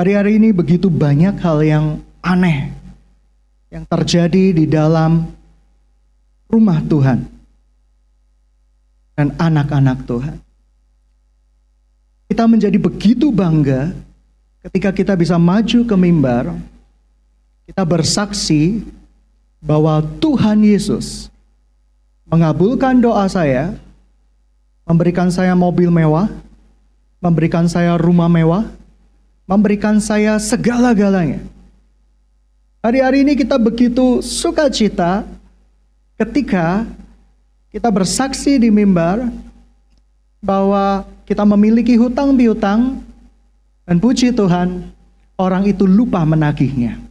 Hari-hari ini begitu banyak hal yang aneh yang terjadi di dalam rumah Tuhan dan anak-anak Tuhan. Kita menjadi begitu bangga ketika kita bisa maju ke mimbar, kita bersaksi bahwa Tuhan Yesus mengabulkan doa saya, memberikan saya mobil mewah, memberikan saya rumah mewah, memberikan saya segala-galanya. Hari-hari ini kita begitu sukacita ketika kita bersaksi di mimbar bahwa kita memiliki hutang piutang dan puji Tuhan orang itu lupa menagihnya.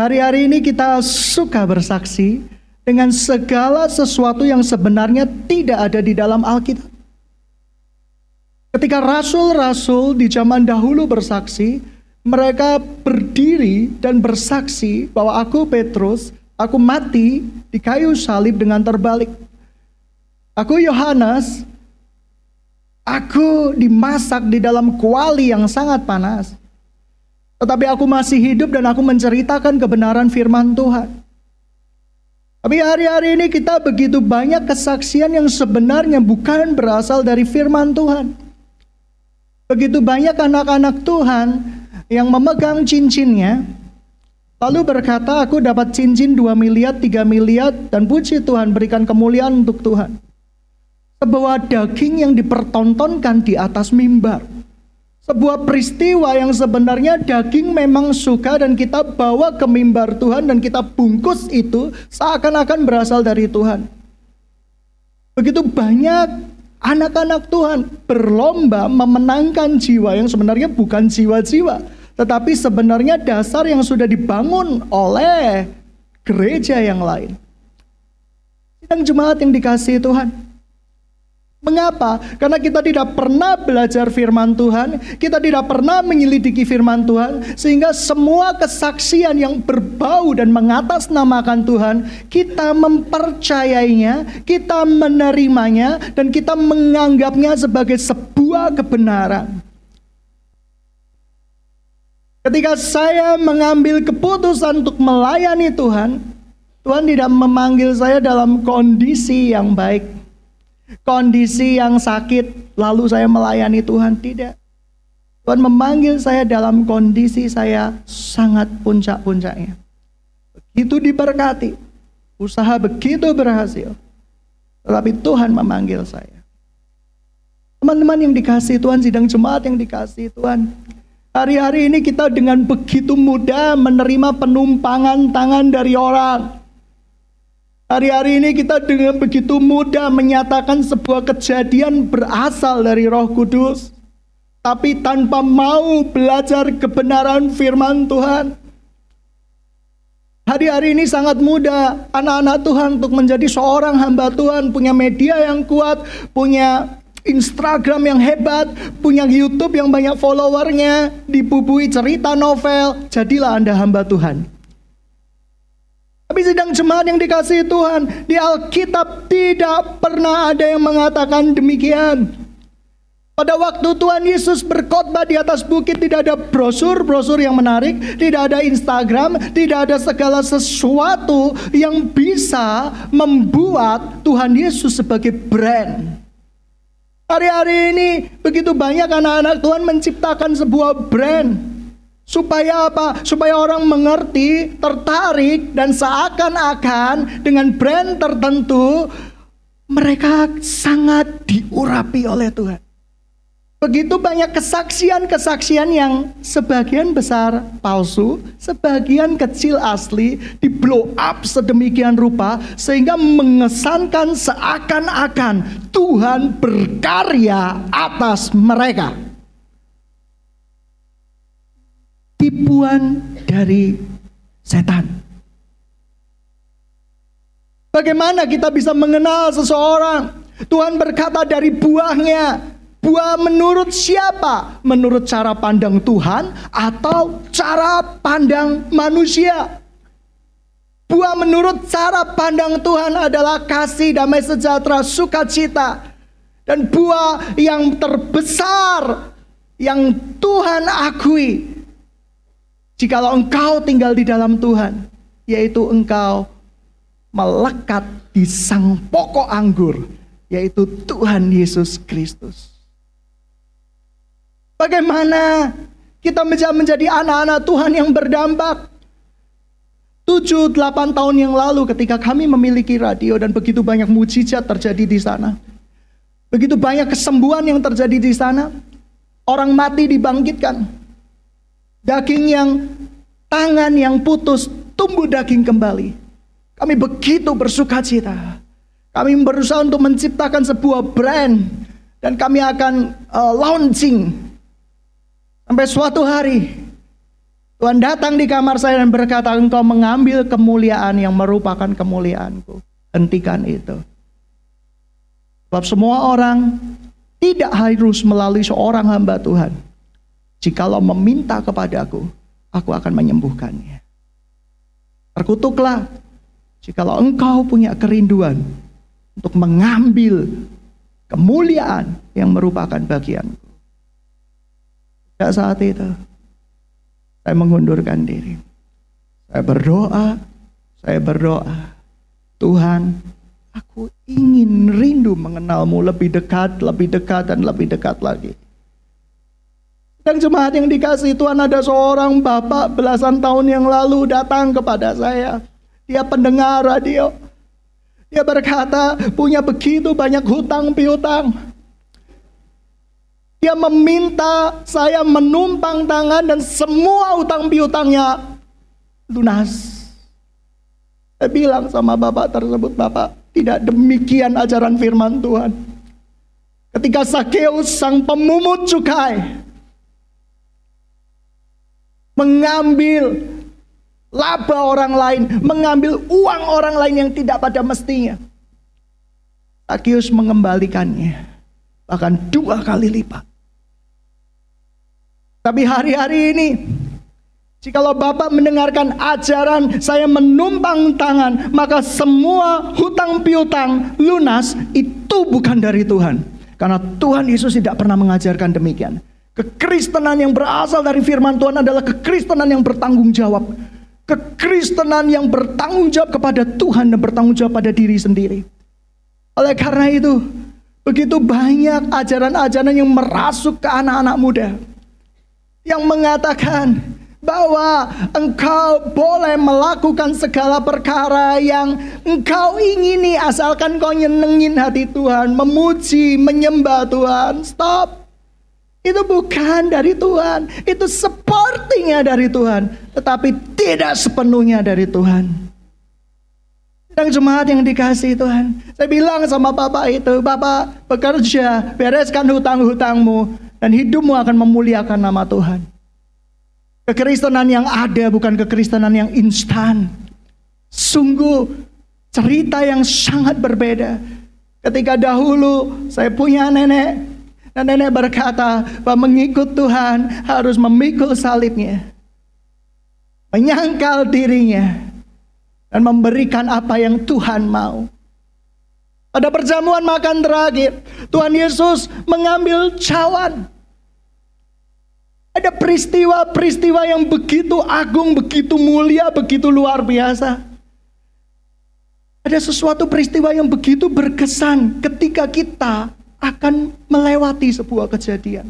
Hari-hari ini kita suka bersaksi dengan segala sesuatu yang sebenarnya tidak ada di dalam Alkitab. Ketika rasul-rasul di zaman dahulu bersaksi, mereka berdiri dan bersaksi bahwa aku Petrus, aku mati di kayu salib dengan terbalik. Aku Yohanes, aku dimasak di dalam kuali yang sangat panas. Tetapi aku masih hidup dan aku menceritakan kebenaran firman Tuhan. Tapi hari-hari ini kita begitu banyak kesaksian yang sebenarnya bukan berasal dari firman Tuhan. Begitu banyak anak-anak Tuhan yang memegang cincinnya, lalu berkata, aku dapat cincin 2 miliar, 3 miliar, dan puji Tuhan berikan kemuliaan untuk Tuhan. Sebuah daging yang dipertontonkan di atas mimbar. Sebuah peristiwa yang sebenarnya daging memang suka dan kita bawa ke mimbar Tuhan dan kita bungkus itu seakan-akan berasal dari Tuhan. Begitu banyak Anak-anak Tuhan berlomba memenangkan jiwa yang sebenarnya bukan jiwa-jiwa, tetapi sebenarnya dasar yang sudah dibangun oleh gereja yang lain. Sidang jemaat yang dikasihi Tuhan. Mengapa? Karena kita tidak pernah belajar firman Tuhan, kita tidak pernah menyelidiki firman Tuhan, sehingga semua kesaksian yang berbau dan mengatasnamakan Tuhan, kita mempercayainya, kita menerimanya, dan kita menganggapnya sebagai sebuah kebenaran. Ketika saya mengambil keputusan untuk melayani Tuhan, Tuhan tidak memanggil saya dalam kondisi yang baik kondisi yang sakit lalu saya melayani Tuhan tidak. Tuhan memanggil saya dalam kondisi saya sangat puncak-puncaknya. Begitu diberkati, usaha begitu berhasil. Tetapi Tuhan memanggil saya. Teman-teman yang dikasih Tuhan, sidang jemaat yang dikasih Tuhan. Hari-hari ini kita dengan begitu mudah menerima penumpangan tangan dari orang. Hari-hari ini kita dengan begitu mudah menyatakan sebuah kejadian berasal dari Roh Kudus, tapi tanpa mau belajar kebenaran firman Tuhan. Hari-hari ini sangat mudah anak-anak Tuhan untuk menjadi seorang hamba Tuhan, punya media yang kuat, punya Instagram yang hebat, punya YouTube yang banyak followernya, dibubui cerita novel, jadilah Anda hamba Tuhan. Tapi sedang jemaat yang dikasih Tuhan, di Alkitab tidak pernah ada yang mengatakan demikian. Pada waktu Tuhan Yesus berkhotbah di atas bukit tidak ada brosur-brosur yang menarik, tidak ada Instagram, tidak ada segala sesuatu yang bisa membuat Tuhan Yesus sebagai brand. Hari-hari ini begitu banyak anak-anak Tuhan menciptakan sebuah brand. Supaya apa? Supaya orang mengerti, tertarik, dan seakan-akan dengan brand tertentu, mereka sangat diurapi oleh Tuhan. Begitu banyak kesaksian-kesaksian yang sebagian besar palsu, sebagian kecil asli, di blow up sedemikian rupa, sehingga mengesankan seakan-akan Tuhan berkarya atas mereka. Tipuan dari setan. Bagaimana kita bisa mengenal seseorang? Tuhan berkata dari buahnya. Buah menurut siapa? Menurut cara pandang Tuhan atau cara pandang manusia? Buah menurut cara pandang Tuhan adalah kasih, damai sejahtera, sukacita. Dan buah yang terbesar yang Tuhan akui jikalau engkau tinggal di dalam Tuhan, yaitu engkau melekat di sang pokok anggur, yaitu Tuhan Yesus Kristus. Bagaimana kita menjadi anak-anak Tuhan yang berdampak? 7-8 tahun yang lalu ketika kami memiliki radio dan begitu banyak mujizat terjadi di sana. Begitu banyak kesembuhan yang terjadi di sana. Orang mati dibangkitkan. Daging yang tangan yang putus tumbuh daging kembali. Kami begitu bersuka cita. Kami berusaha untuk menciptakan sebuah brand dan kami akan uh, launching sampai suatu hari Tuhan datang di kamar saya dan berkata, engkau mengambil kemuliaan yang merupakan kemuliaanku. Hentikan itu. Sebab semua orang tidak harus melalui seorang hamba Tuhan. Jikalau meminta kepadaku, aku akan menyembuhkannya. Terkutuklah jikalau engkau punya kerinduan untuk mengambil kemuliaan yang merupakan bagianku. Sejak saat itu, saya mengundurkan diri. Saya berdoa, saya berdoa. Tuhan, aku ingin rindu mengenalmu lebih dekat, lebih dekat, dan lebih dekat lagi. Dan jemaat yang dikasih Tuhan ada seorang bapak belasan tahun yang lalu datang kepada saya. Dia pendengar radio. Dia berkata punya begitu banyak hutang piutang. Dia meminta saya menumpang tangan dan semua utang piutangnya lunas. Saya bilang sama bapak tersebut, bapak tidak demikian ajaran firman Tuhan. Ketika Sakeus sang pemungut cukai mengambil laba orang lain, mengambil uang orang lain yang tidak pada mestinya. Sakeus mengembalikannya bahkan dua kali lipat. Tapi hari-hari ini Jikalau Bapak mendengarkan ajaran saya menumpang tangan, maka semua hutang piutang lunas itu bukan dari Tuhan. Karena Tuhan Yesus tidak pernah mengajarkan demikian. Kekristenan yang berasal dari firman Tuhan adalah kekristenan yang bertanggung jawab. Kekristenan yang bertanggung jawab kepada Tuhan dan bertanggung jawab pada diri sendiri. Oleh karena itu, begitu banyak ajaran-ajaran yang merasuk ke anak-anak muda yang mengatakan bahwa engkau boleh melakukan segala perkara yang engkau ingini asalkan kau nyenengin hati Tuhan, memuji, menyembah Tuhan. Stop. Itu bukan dari Tuhan, itu sepertinya dari Tuhan, tetapi tidak sepenuhnya dari Tuhan. Dan jemaat yang dikasih Tuhan, saya bilang sama Bapak itu, Bapak bekerja, bereskan hutang-hutangmu, dan hidupmu akan memuliakan nama Tuhan. Kekristenan yang ada bukan kekristenan yang instan. Sungguh cerita yang sangat berbeda. Ketika dahulu saya punya nenek, dan nenek berkata bahwa mengikut Tuhan harus memikul salibnya. Menyangkal dirinya. Dan memberikan apa yang Tuhan mau. Pada perjamuan makan terakhir, Tuhan Yesus mengambil cawan. Ada peristiwa-peristiwa yang begitu agung, begitu mulia, begitu luar biasa. Ada sesuatu peristiwa yang begitu berkesan ketika kita akan melewati sebuah kejadian.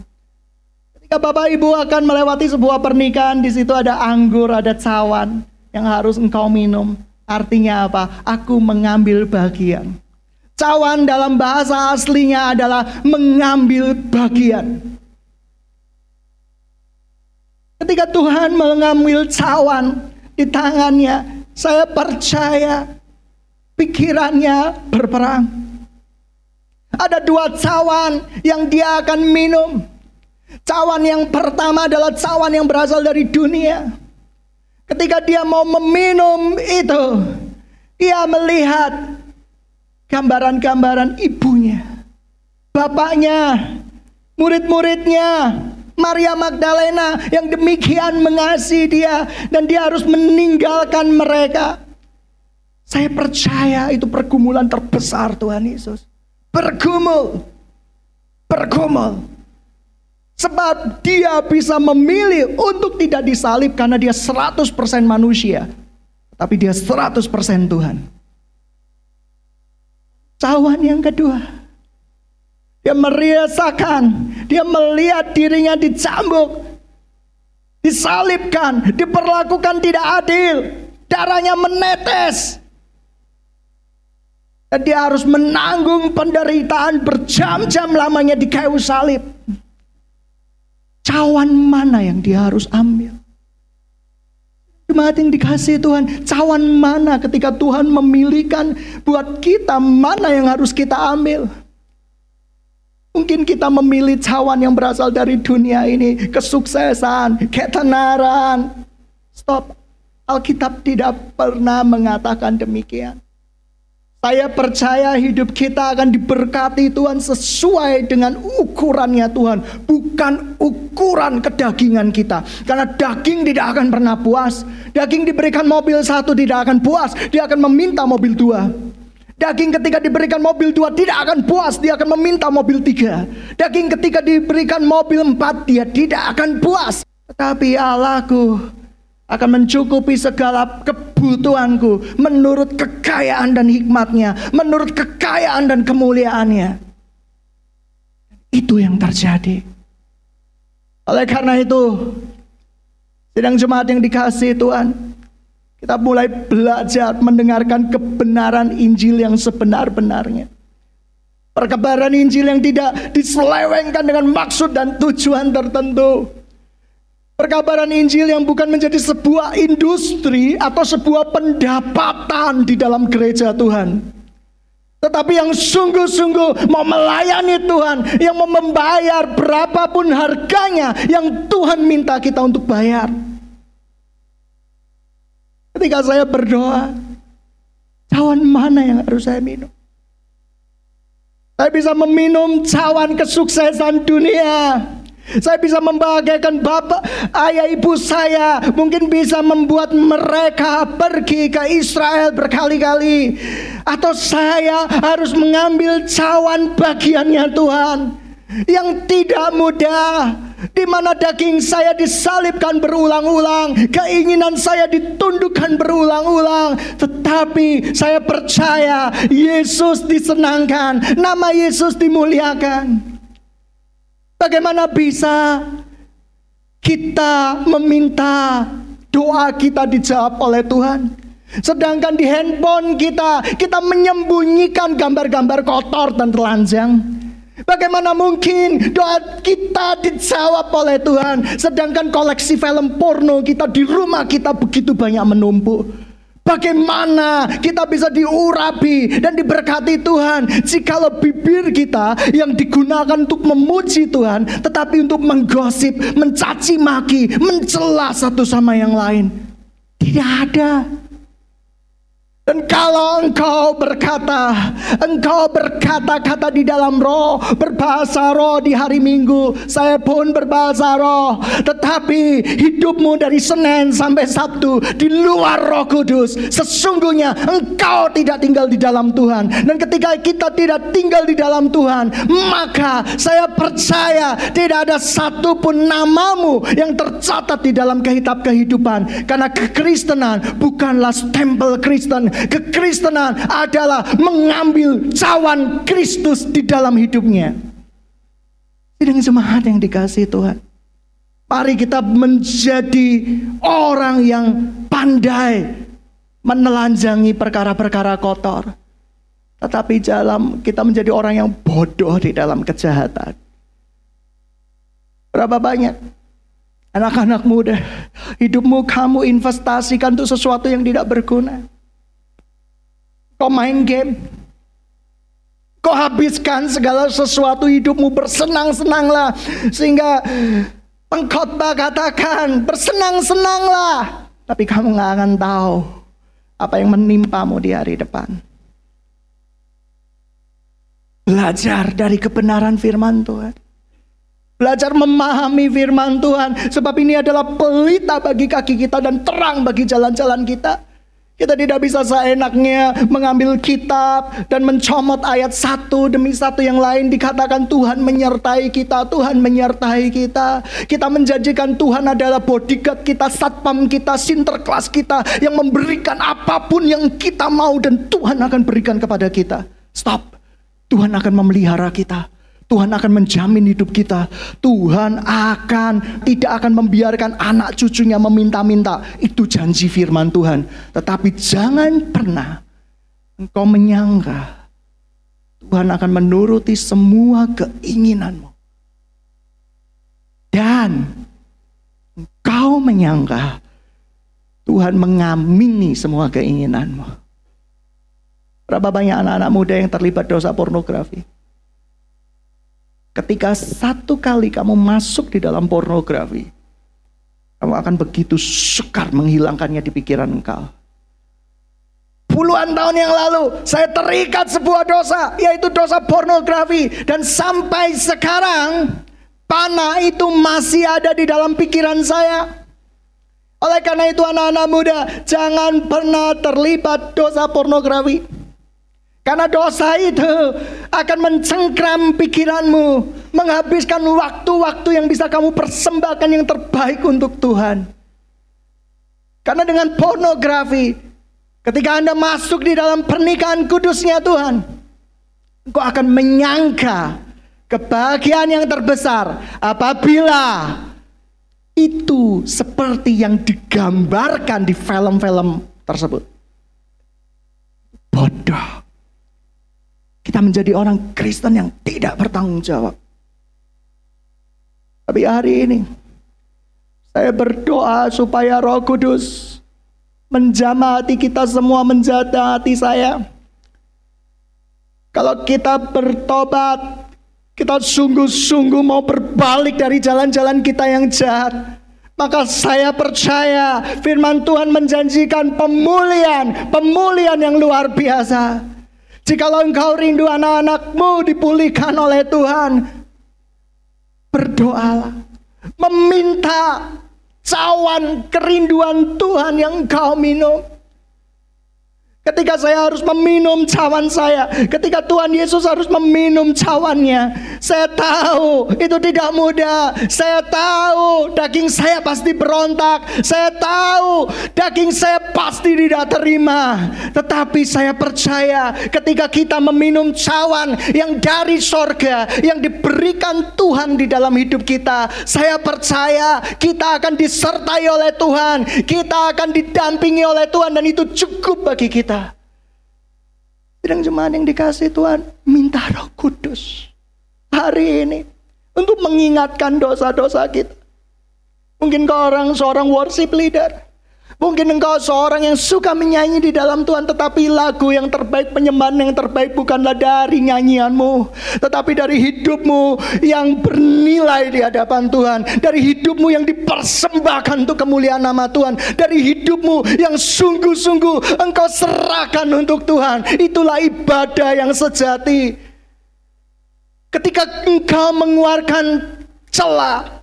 Ketika Bapak Ibu akan melewati sebuah pernikahan, di situ ada anggur, ada cawan yang harus engkau minum. Artinya apa? Aku mengambil bagian. Cawan dalam bahasa aslinya adalah mengambil bagian. Ketika Tuhan mengambil cawan di tangannya, saya percaya pikirannya berperang. Ada dua cawan yang dia akan minum. Cawan yang pertama adalah cawan yang berasal dari dunia. Ketika dia mau meminum itu, dia melihat gambaran-gambaran ibunya, bapaknya, murid-muridnya, Maria Magdalena yang demikian mengasihi dia dan dia harus meninggalkan mereka. Saya percaya itu pergumulan terbesar Tuhan Yesus. Bergumul. Bergumul. Sebab dia bisa memilih untuk tidak disalib karena dia 100% manusia. Tapi dia 100% Tuhan. Cawan yang kedua. Dia meriasakan, dia melihat dirinya dicambuk, disalibkan, diperlakukan tidak adil, darahnya menetes. Dia harus menanggung penderitaan berjam-jam lamanya di kayu salib. Cawan mana yang dia harus ambil? Jemaat yang dikasih Tuhan, cawan mana ketika Tuhan memilihkan buat kita mana yang harus kita ambil? Mungkin kita memilih cawan yang berasal dari dunia ini, kesuksesan, ketenaran. Stop. Alkitab tidak pernah mengatakan demikian. Saya percaya hidup kita akan diberkati Tuhan sesuai dengan ukurannya Tuhan, bukan ukuran kedagingan kita. Karena daging tidak akan pernah puas. Daging diberikan mobil satu tidak akan puas, dia akan meminta mobil dua. Daging ketika diberikan mobil dua tidak akan puas, dia akan meminta mobil tiga. Daging ketika diberikan mobil empat, dia tidak akan puas. Tetapi Allahku akan mencukupi segala kebutuhanku menurut kekayaan dan hikmatnya, menurut kekayaan dan kemuliaannya. Itu yang terjadi. Oleh karena itu, sedang jemaat yang dikasih Tuhan, kita mulai belajar mendengarkan kebenaran Injil yang sebenar-benarnya. Perkabaran Injil yang tidak diselewengkan dengan maksud dan tujuan tertentu. Perkabaran Injil yang bukan menjadi sebuah industri atau sebuah pendapatan di dalam gereja Tuhan. Tetapi yang sungguh-sungguh mau melayani Tuhan, yang mau membayar berapapun harganya yang Tuhan minta kita untuk bayar. Ketika saya berdoa, cawan mana yang harus saya minum? Saya bisa meminum cawan kesuksesan dunia saya bisa membahagiakan bapak, ayah, ibu saya. Mungkin bisa membuat mereka pergi ke Israel berkali-kali. Atau saya harus mengambil cawan bagiannya Tuhan. Yang tidak mudah. Di mana daging saya disalibkan berulang-ulang, keinginan saya ditundukkan berulang-ulang, tetapi saya percaya Yesus disenangkan, nama Yesus dimuliakan. Bagaimana bisa kita meminta doa kita dijawab oleh Tuhan? Sedangkan di handphone kita, kita menyembunyikan gambar-gambar kotor dan telanjang. Bagaimana mungkin doa kita dijawab oleh Tuhan, sedangkan koleksi film porno kita di rumah kita begitu banyak menumpuk. Bagaimana kita bisa diurapi dan diberkati Tuhan? Jikalau bibir kita yang digunakan untuk memuji Tuhan Tetapi untuk menggosip, mencaci maki, mencela satu sama yang lain Tidak ada dan kalau engkau berkata, engkau berkata-kata di dalam roh, berbahasa roh di hari Minggu, saya pun berbahasa roh. Tetapi hidupmu dari Senin sampai Sabtu di luar Roh Kudus, sesungguhnya engkau tidak tinggal di dalam Tuhan. Dan ketika kita tidak tinggal di dalam Tuhan, maka saya percaya tidak ada satupun namamu yang tercatat di dalam kitab kehidupan. Karena kekristenan bukanlah stempel Kristen, Kekristenan adalah mengambil cawan Kristus di dalam hidupnya. Sidang jemaat yang dikasih Tuhan. Mari kita menjadi orang yang pandai menelanjangi perkara-perkara kotor. Tetapi dalam kita menjadi orang yang bodoh di dalam kejahatan. Berapa banyak anak-anak muda hidupmu kamu investasikan untuk sesuatu yang tidak berguna. Kau main game. Kau habiskan segala sesuatu hidupmu bersenang-senanglah. Sehingga pengkhotbah katakan bersenang-senanglah. Tapi kamu gak akan tahu apa yang menimpamu di hari depan. Belajar dari kebenaran firman Tuhan. Belajar memahami firman Tuhan. Sebab ini adalah pelita bagi kaki kita dan terang bagi jalan-jalan kita. Kita tidak bisa seenaknya mengambil kitab dan mencomot ayat satu demi satu yang lain dikatakan Tuhan menyertai kita, Tuhan menyertai kita. Kita menjanjikan Tuhan adalah bodyguard kita, satpam kita, sinterklas kita yang memberikan apa pun yang kita mau dan Tuhan akan berikan kepada kita. Stop. Tuhan akan memelihara kita. Tuhan akan menjamin hidup kita. Tuhan akan tidak akan membiarkan anak cucunya meminta-minta. Itu janji firman Tuhan. Tetapi jangan pernah engkau menyangka Tuhan akan menuruti semua keinginanmu. Dan engkau menyangka Tuhan mengamini semua keinginanmu. Berapa banyak anak-anak muda yang terlibat dosa pornografi? Ketika satu kali kamu masuk di dalam pornografi, kamu akan begitu sukar menghilangkannya di pikiran engkau. Puluhan tahun yang lalu saya terikat sebuah dosa, yaitu dosa pornografi. Dan sampai sekarang, panah itu masih ada di dalam pikiran saya. Oleh karena itu anak-anak muda, jangan pernah terlibat dosa pornografi. Karena dosa itu akan mencengkram pikiranmu, menghabiskan waktu-waktu yang bisa kamu persembahkan yang terbaik untuk Tuhan. Karena dengan pornografi, ketika Anda masuk di dalam pernikahan kudusnya Tuhan, engkau akan menyangka kebahagiaan yang terbesar apabila itu seperti yang digambarkan di film-film tersebut. Bodoh. Kita menjadi orang Kristen yang tidak bertanggung jawab. Tapi hari ini saya berdoa supaya Roh Kudus menjamah hati kita semua, menjaga hati saya. Kalau kita bertobat, kita sungguh-sungguh mau berbalik dari jalan-jalan kita yang jahat. Maka saya percaya firman Tuhan menjanjikan pemulihan, pemulihan yang luar biasa. Jikalau engkau rindu anak-anakmu dipulihkan oleh Tuhan, berdoalah. Meminta cawan kerinduan Tuhan yang engkau minum. Ketika saya harus meminum cawan saya, ketika Tuhan Yesus harus meminum cawannya, saya tahu itu tidak mudah. Saya tahu daging saya pasti berontak. Saya tahu daging saya pasti tidak terima. Tetapi saya percaya ketika kita meminum cawan yang dari sorga, yang diberikan Tuhan di dalam hidup kita, saya percaya kita akan disertai oleh Tuhan, kita akan didampingi oleh Tuhan dan itu cukup bagi kita. Sedang jemaat yang dikasih Tuhan, minta roh kudus. Hari ini. Untuk mengingatkan dosa-dosa kita. Mungkin kau orang seorang worship leader. Mungkin engkau seorang yang suka menyanyi di dalam Tuhan Tetapi lagu yang terbaik, penyembahan yang terbaik bukanlah dari nyanyianmu Tetapi dari hidupmu yang bernilai di hadapan Tuhan Dari hidupmu yang dipersembahkan untuk kemuliaan nama Tuhan Dari hidupmu yang sungguh-sungguh engkau serahkan untuk Tuhan. Itulah ibadah yang sejati. Ketika engkau mengeluarkan celah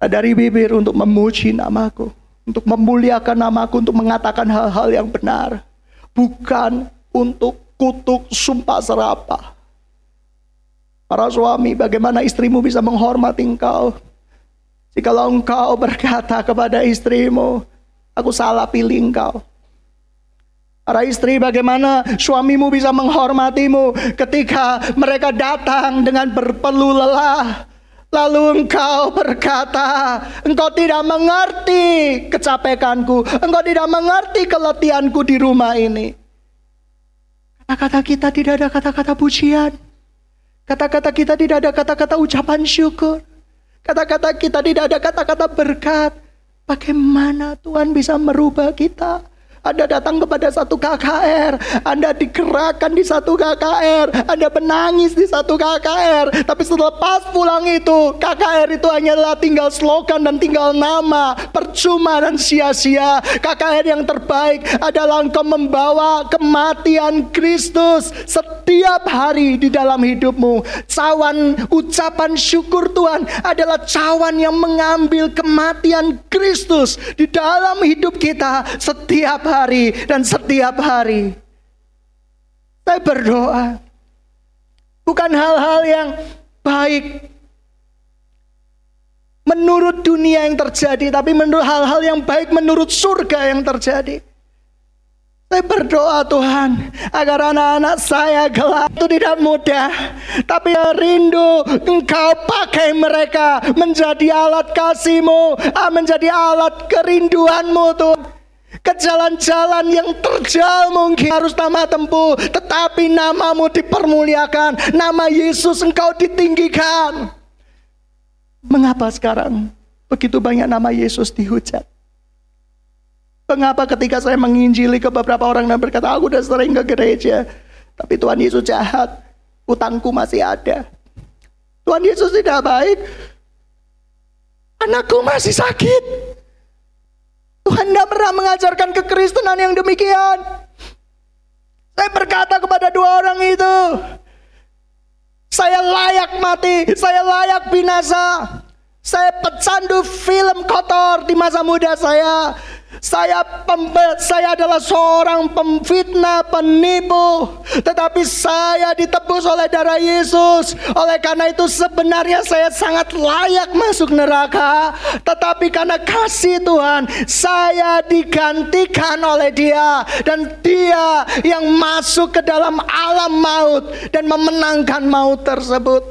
dari bibir untuk memuji namaku untuk memuliakan namaku, untuk mengatakan hal-hal yang benar. Bukan untuk kutuk sumpah serapah. Para suami, bagaimana istrimu bisa menghormati engkau? Jikalau engkau berkata kepada istrimu, aku salah pilih engkau. Para istri bagaimana suamimu bisa menghormatimu ketika mereka datang dengan berpeluh lelah Lalu engkau berkata, engkau tidak mengerti kecapekanku, engkau tidak mengerti keletihanku di rumah ini. Kata-kata kita tidak ada kata-kata pujian. Kata-kata kita tidak ada kata-kata ucapan syukur. Kata-kata kita tidak ada kata-kata berkat. Bagaimana Tuhan bisa merubah kita? Anda datang kepada satu KKR, Anda digerakkan di satu KKR, Anda menangis di satu KKR, tapi setelah pas pulang itu, KKR itu hanyalah tinggal slogan dan tinggal nama, percuma dan sia-sia. KKR yang terbaik adalah engkau membawa kematian Kristus setiap hari di dalam hidupmu. Cawan ucapan syukur Tuhan adalah cawan yang mengambil kematian Kristus di dalam hidup kita setiap hari dan setiap hari. Saya berdoa. Bukan hal-hal yang baik menurut dunia yang terjadi, tapi menurut hal-hal yang baik menurut surga yang terjadi. Saya berdoa Tuhan agar anak-anak saya gelap itu tidak mudah. Tapi rindu engkau pakai mereka menjadi alat kasihmu. Ah, menjadi alat kerinduanmu Tuhan. Ke jalan-jalan yang terjal mungkin harus nama tempuh. Tetapi namamu dipermuliakan. Nama Yesus engkau ditinggikan. Mengapa sekarang begitu banyak nama Yesus dihujat? Mengapa ketika saya menginjili ke beberapa orang dan berkata, aku udah sering ke gereja. Tapi Tuhan Yesus jahat, utangku masih ada. Tuhan Yesus tidak baik, anakku masih sakit. Tuhan tidak pernah mengajarkan kekristenan yang demikian. Saya berkata kepada dua orang itu, saya layak mati, saya layak binasa. Saya pecandu film kotor di masa muda saya. Saya pembe, saya adalah seorang pemfitnah, penipu, tetapi saya ditebus oleh darah Yesus. Oleh karena itu sebenarnya saya sangat layak masuk neraka, tetapi karena kasih Tuhan, saya digantikan oleh Dia dan Dia yang masuk ke dalam alam maut dan memenangkan maut tersebut.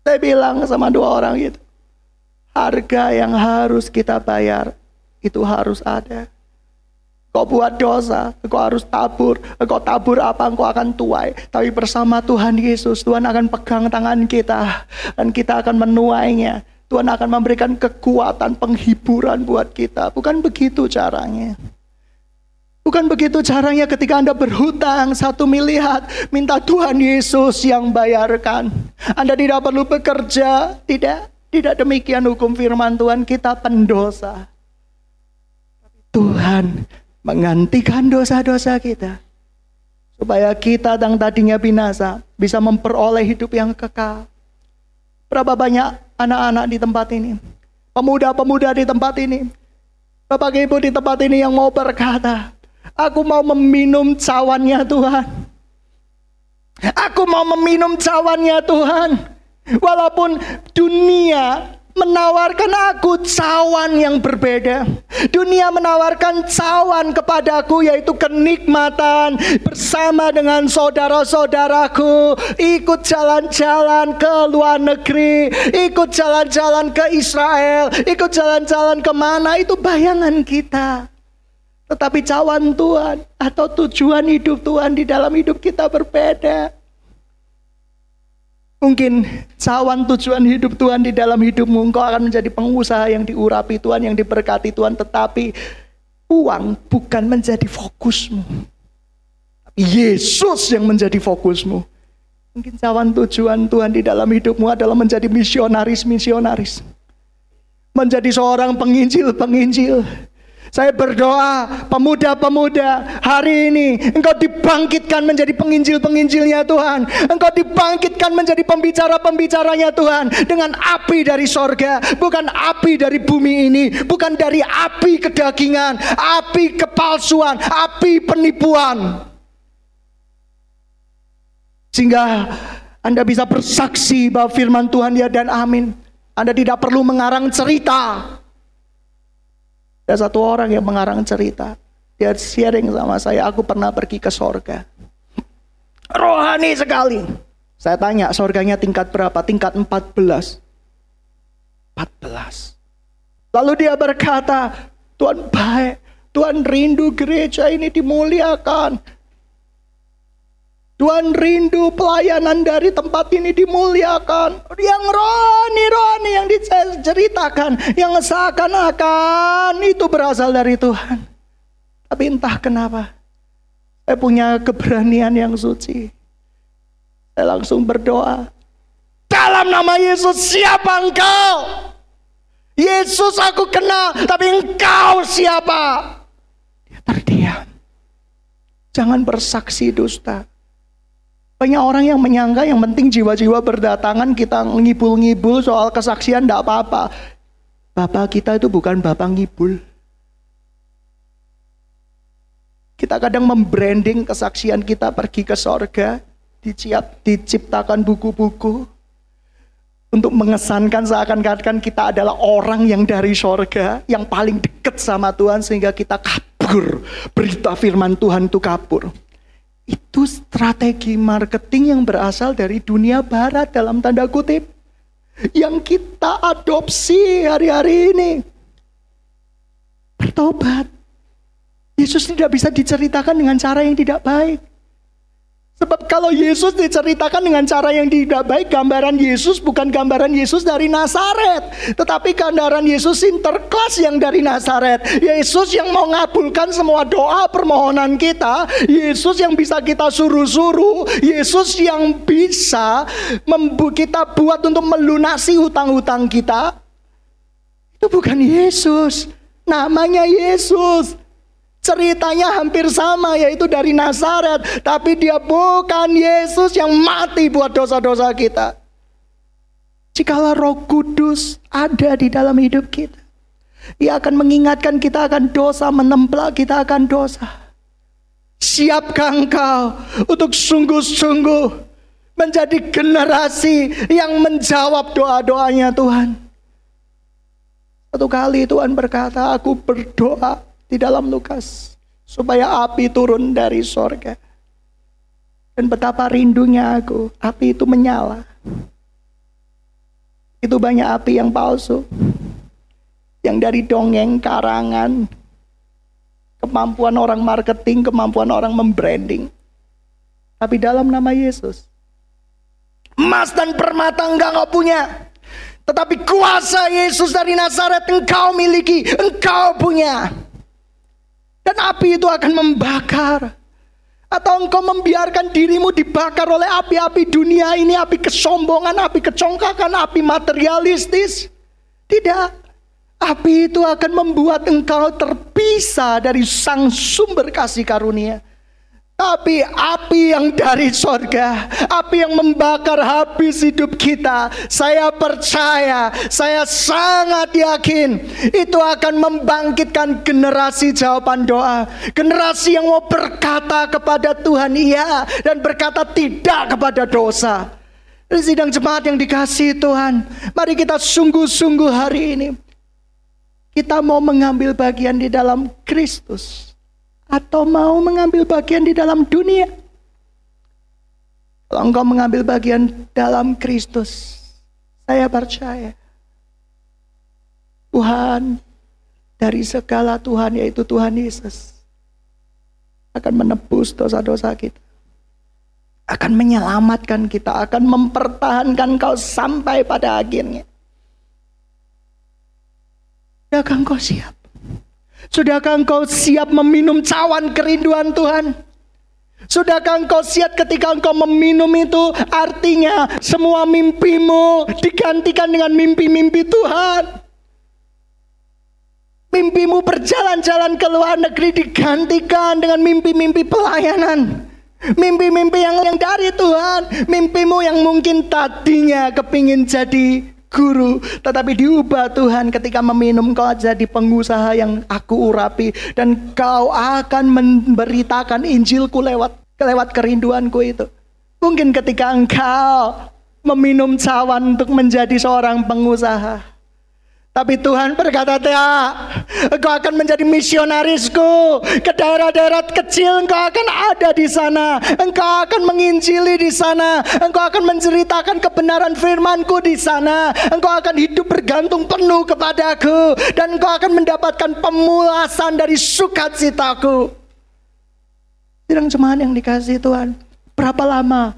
Saya bilang sama dua orang itu, Harga yang harus kita bayar itu harus ada. Kau buat dosa, kau harus tabur. Kau tabur apa, engkau akan tuai. Tapi bersama Tuhan Yesus, Tuhan akan pegang tangan kita. Dan kita akan menuainya. Tuhan akan memberikan kekuatan, penghiburan buat kita. Bukan begitu caranya. Bukan begitu caranya ketika Anda berhutang satu miliar. Minta Tuhan Yesus yang bayarkan. Anda tidak perlu bekerja. Tidak. Tidak demikian hukum firman Tuhan kita pendosa. Tuhan menggantikan dosa-dosa kita. Supaya kita yang tadinya binasa bisa memperoleh hidup yang kekal. Berapa banyak anak-anak di tempat ini. Pemuda-pemuda di tempat ini. Bapak Ibu di tempat ini yang mau berkata. Aku mau meminum cawannya Tuhan. Aku mau meminum cawannya Tuhan. Walaupun dunia menawarkan aku cawan yang berbeda. Dunia menawarkan cawan kepadaku yaitu kenikmatan bersama dengan saudara-saudaraku, ikut jalan-jalan ke luar negeri, ikut jalan-jalan ke Israel, ikut jalan-jalan ke mana itu bayangan kita. Tetapi cawan Tuhan atau tujuan hidup Tuhan di dalam hidup kita berbeda. Mungkin cawan tujuan hidup Tuhan di dalam hidupmu, engkau akan menjadi pengusaha yang diurapi Tuhan, yang diberkati Tuhan, tetapi uang bukan menjadi fokusmu. Yesus yang menjadi fokusmu. Mungkin cawan tujuan Tuhan di dalam hidupmu adalah menjadi misionaris-misionaris. Menjadi seorang penginjil-penginjil saya berdoa pemuda-pemuda hari ini engkau dibangkitkan menjadi penginjil-penginjilnya Tuhan. Engkau dibangkitkan menjadi pembicara-pembicaranya Tuhan dengan api dari sorga. Bukan api dari bumi ini. Bukan dari api kedagingan. Api kepalsuan. Api penipuan. Sehingga Anda bisa bersaksi bahwa firman Tuhan ya dan amin. Anda tidak perlu mengarang cerita. Ada satu orang yang mengarang cerita. Dia sharing sama saya, aku pernah pergi ke sorga. Rohani sekali. Saya tanya, sorganya tingkat berapa? Tingkat 14. 14. Lalu dia berkata, Tuhan baik, Tuhan rindu gereja ini dimuliakan. Tuhan rindu pelayanan dari tempat ini dimuliakan. Yang rohani-rohani yang diceritakan. Yang seakan-akan itu berasal dari Tuhan. Tapi entah kenapa. Saya punya keberanian yang suci. Saya langsung berdoa. Dalam nama Yesus siapa engkau? Yesus aku kenal. Tapi engkau siapa? Dia terdiam. Jangan bersaksi dusta. Banyak orang yang menyangka yang penting jiwa-jiwa berdatangan kita ngibul-ngibul soal kesaksian tidak apa-apa. Bapak kita itu bukan bapak ngibul. Kita kadang membranding kesaksian kita pergi ke sorga, diciap, diciptakan buku-buku untuk mengesankan seakan-akan kita adalah orang yang dari sorga, yang paling dekat sama Tuhan sehingga kita kabur. Berita firman Tuhan itu kabur. Itu strategi marketing yang berasal dari dunia barat dalam tanda kutip. Yang kita adopsi hari-hari ini. Bertobat. Yesus tidak bisa diceritakan dengan cara yang tidak baik. Sebab kalau Yesus diceritakan dengan cara yang tidak baik, gambaran Yesus bukan gambaran Yesus dari Nazaret, tetapi gambaran Yesus interklas yang dari Nazaret. Yesus yang mau ngabulkan semua doa permohonan kita, Yesus yang bisa kita suruh-suruh, Yesus yang bisa kita buat untuk melunasi hutang-hutang kita. Itu bukan Yesus, namanya Yesus. Ceritanya hampir sama yaitu dari Nazaret. Tapi dia bukan Yesus yang mati buat dosa-dosa kita. Jikalau roh kudus ada di dalam hidup kita. Ia akan mengingatkan kita akan dosa, menemplak kita akan dosa. Siapkah engkau untuk sungguh-sungguh menjadi generasi yang menjawab doa-doanya Tuhan. Satu kali Tuhan berkata, aku berdoa di dalam Lukas supaya api turun dari sorga. Dan betapa rindunya aku, api itu menyala. Itu banyak api yang palsu. Yang dari dongeng, karangan, kemampuan orang marketing, kemampuan orang membranding. Tapi dalam nama Yesus, emas dan permata enggak enggak punya. Tetapi kuasa Yesus dari Nazaret engkau miliki, engkau punya. Dan api itu akan membakar. Atau engkau membiarkan dirimu dibakar oleh api-api dunia ini, api kesombongan, api kecongkakan, api materialistis. Tidak. Api itu akan membuat engkau terpisah dari sang sumber kasih karunia. Tapi api yang dari sorga, api yang membakar habis hidup kita, saya percaya, saya sangat yakin itu akan membangkitkan generasi jawaban doa. Generasi yang mau berkata kepada Tuhan iya dan berkata tidak kepada dosa. Dan sidang jemaat yang dikasih Tuhan, mari kita sungguh-sungguh hari ini. Kita mau mengambil bagian di dalam Kristus atau mau mengambil bagian di dalam dunia. Kalau engkau mengambil bagian dalam Kristus, saya percaya Tuhan dari segala Tuhan yaitu Tuhan Yesus akan menebus dosa-dosa kita. Akan menyelamatkan kita, akan mempertahankan kau sampai pada akhirnya. Adakah engkau siap? Sudahkah engkau siap meminum cawan kerinduan Tuhan? Sudahkah engkau siap ketika engkau meminum itu artinya semua mimpimu digantikan dengan mimpi-mimpi Tuhan. Mimpimu berjalan-jalan ke luar negeri digantikan dengan mimpi-mimpi pelayanan. Mimpi-mimpi yang, yang dari Tuhan. Mimpimu yang mungkin tadinya kepingin jadi guru, tetapi diubah Tuhan ketika meminum kau jadi pengusaha yang aku urapi dan kau akan memberitakan Injilku lewat lewat kerinduanku itu. Mungkin ketika engkau meminum cawan untuk menjadi seorang pengusaha, tapi Tuhan berkata, "Ya, engkau akan menjadi misionarisku ke daerah-daerah kecil. Engkau akan ada di sana. Engkau akan menginjili di sana. Engkau akan menceritakan kebenaran firmanku di sana. Engkau akan hidup bergantung penuh kepadaku dan engkau akan mendapatkan pemulasan dari sukacitaku." Sidang jemaat yang dikasih Tuhan, berapa lama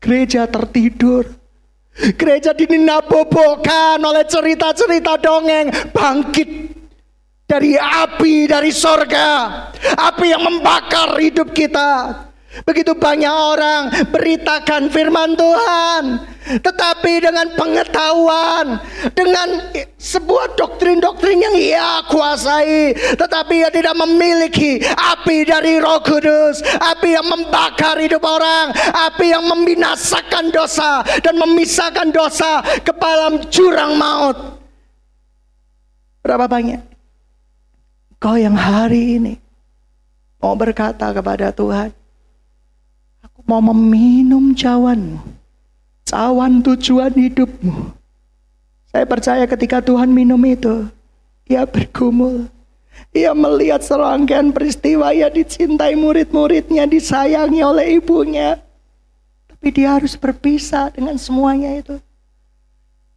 gereja tertidur? Gereja dinabobokan oleh cerita-cerita dongeng bangkit dari api dari sorga. Api yang membakar hidup kita. Begitu banyak orang beritakan firman Tuhan. Tetapi dengan pengetahuan, dengan sebuah doktrin-doktrin yang ia kuasai, tetapi ia tidak memiliki api dari Roh Kudus, api yang membakar hidup orang, api yang membinasakan dosa dan memisahkan dosa ke dalam jurang maut. Berapa banyak? Kau yang hari ini mau berkata kepada Tuhan, mau meminum cawanmu cawan tujuan hidupmu. Saya percaya ketika Tuhan minum itu, ia bergumul. Ia melihat serangkaian peristiwa, ia dicintai murid-muridnya, disayangi oleh ibunya. Tapi dia harus berpisah dengan semuanya itu.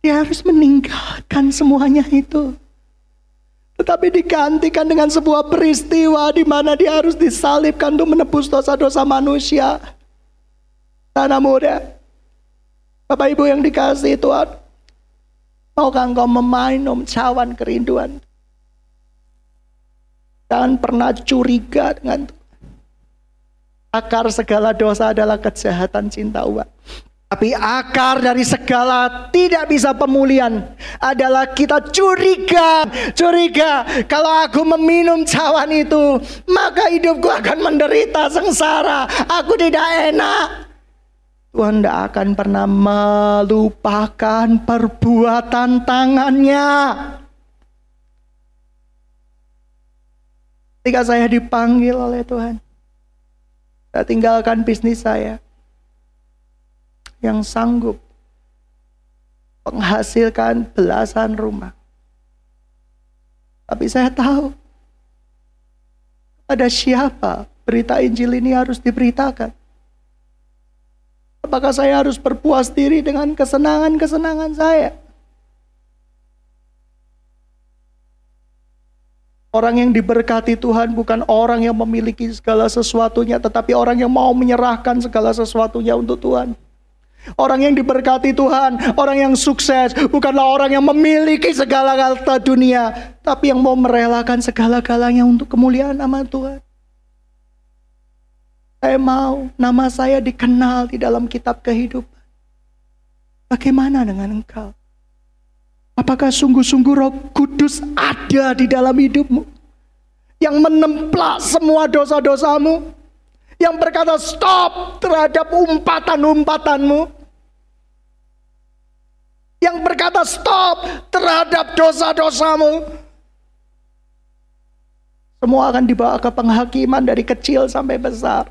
Dia harus meninggalkan semuanya itu. Tetapi digantikan dengan sebuah peristiwa di mana dia harus disalibkan untuk menebus dosa-dosa manusia. Tanah muda, Bapak Ibu yang dikasih Tuhan, maukah engkau meminum cawan kerinduan? Jangan pernah curiga dengan Tuhan. Akar segala dosa adalah kejahatan cinta uang. Tapi akar dari segala tidak bisa pemulihan adalah kita curiga. Curiga kalau aku meminum cawan itu, maka hidupku akan menderita sengsara. Aku tidak enak. Tuhan tidak akan pernah melupakan perbuatan tangannya. Ketika saya dipanggil oleh Tuhan, saya tinggalkan bisnis saya yang sanggup menghasilkan belasan rumah. Tapi saya tahu pada siapa berita Injil ini harus diberitakan. Apakah saya harus berpuas diri dengan kesenangan-kesenangan saya? Orang yang diberkati Tuhan bukan orang yang memiliki segala sesuatunya, tetapi orang yang mau menyerahkan segala sesuatunya untuk Tuhan. Orang yang diberkati Tuhan, orang yang sukses, bukanlah orang yang memiliki segala harta dunia, tapi yang mau merelakan segala-galanya untuk kemuliaan nama Tuhan. Saya mau nama saya dikenal di dalam kitab kehidupan. Bagaimana dengan engkau? Apakah sungguh-sungguh roh kudus ada di dalam hidupmu? Yang menemplak semua dosa-dosamu? Yang berkata stop terhadap umpatan-umpatanmu? Yang berkata stop terhadap dosa-dosamu? Semua akan dibawa ke penghakiman dari kecil sampai besar.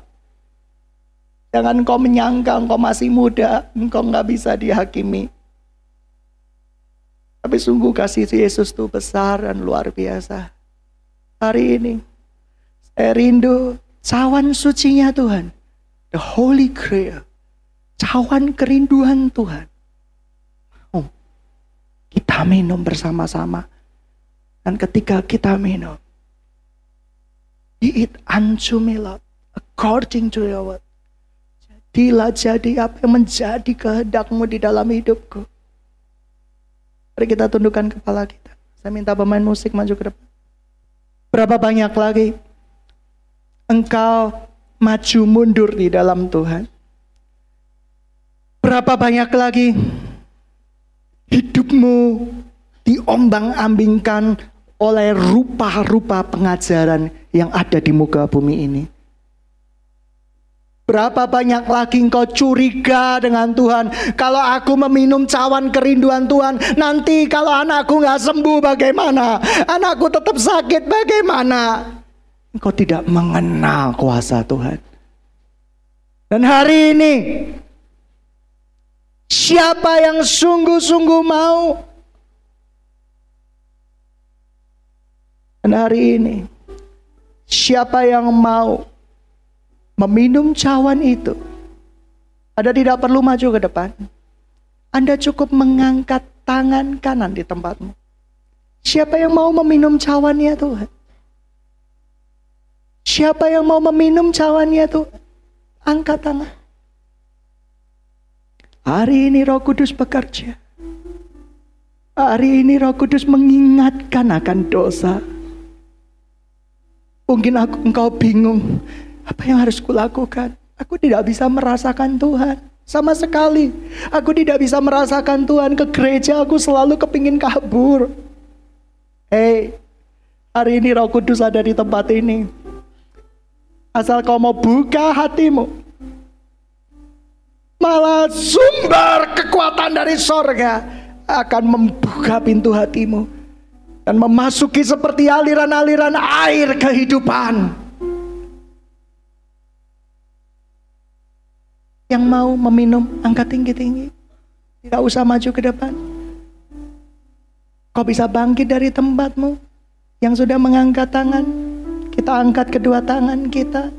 Jangan kau menyangka engkau masih muda, engkau nggak bisa dihakimi. Tapi sungguh kasih Yesus itu besar dan luar biasa. Hari ini, saya rindu cawan sucinya Tuhan. The Holy Grail. Cawan kerinduan Tuhan. Oh, kita minum bersama-sama. Dan ketika kita minum, be it unto me, Lord, according to your word. Jadilah jadi apa yang menjadi kehendakmu di dalam hidupku. Mari kita tundukkan kepala kita. Saya minta pemain musik maju ke depan. Berapa banyak lagi engkau maju mundur di dalam Tuhan? Berapa banyak lagi hidupmu diombang-ambingkan oleh rupa-rupa pengajaran yang ada di muka bumi ini? Berapa banyak lagi engkau curiga dengan Tuhan. Kalau aku meminum cawan kerinduan Tuhan, nanti kalau anakku nggak sembuh bagaimana? Anakku tetap sakit bagaimana? Engkau tidak mengenal kuasa Tuhan. Dan hari ini, siapa yang sungguh-sungguh mau? Dan hari ini, siapa yang mau meminum cawan itu, Anda tidak perlu maju ke depan. Anda cukup mengangkat tangan kanan di tempatmu. Siapa yang mau meminum cawannya Tuhan? Siapa yang mau meminum cawannya Tuhan? Angkat tangan. Hari ini Roh Kudus bekerja. Hari ini Roh Kudus mengingatkan akan dosa. Mungkin aku, engkau bingung apa yang harus kulakukan? Aku tidak bisa merasakan Tuhan. Sama sekali. Aku tidak bisa merasakan Tuhan. Ke gereja aku selalu kepingin kabur. Hei, hari ini roh kudus ada di tempat ini. Asal kau mau buka hatimu. Malah sumber kekuatan dari sorga akan membuka pintu hatimu. Dan memasuki seperti aliran-aliran air kehidupan. Yang mau meminum angkat tinggi-tinggi. Tidak usah maju ke depan. Kau bisa bangkit dari tempatmu yang sudah mengangkat tangan. Kita angkat kedua tangan kita.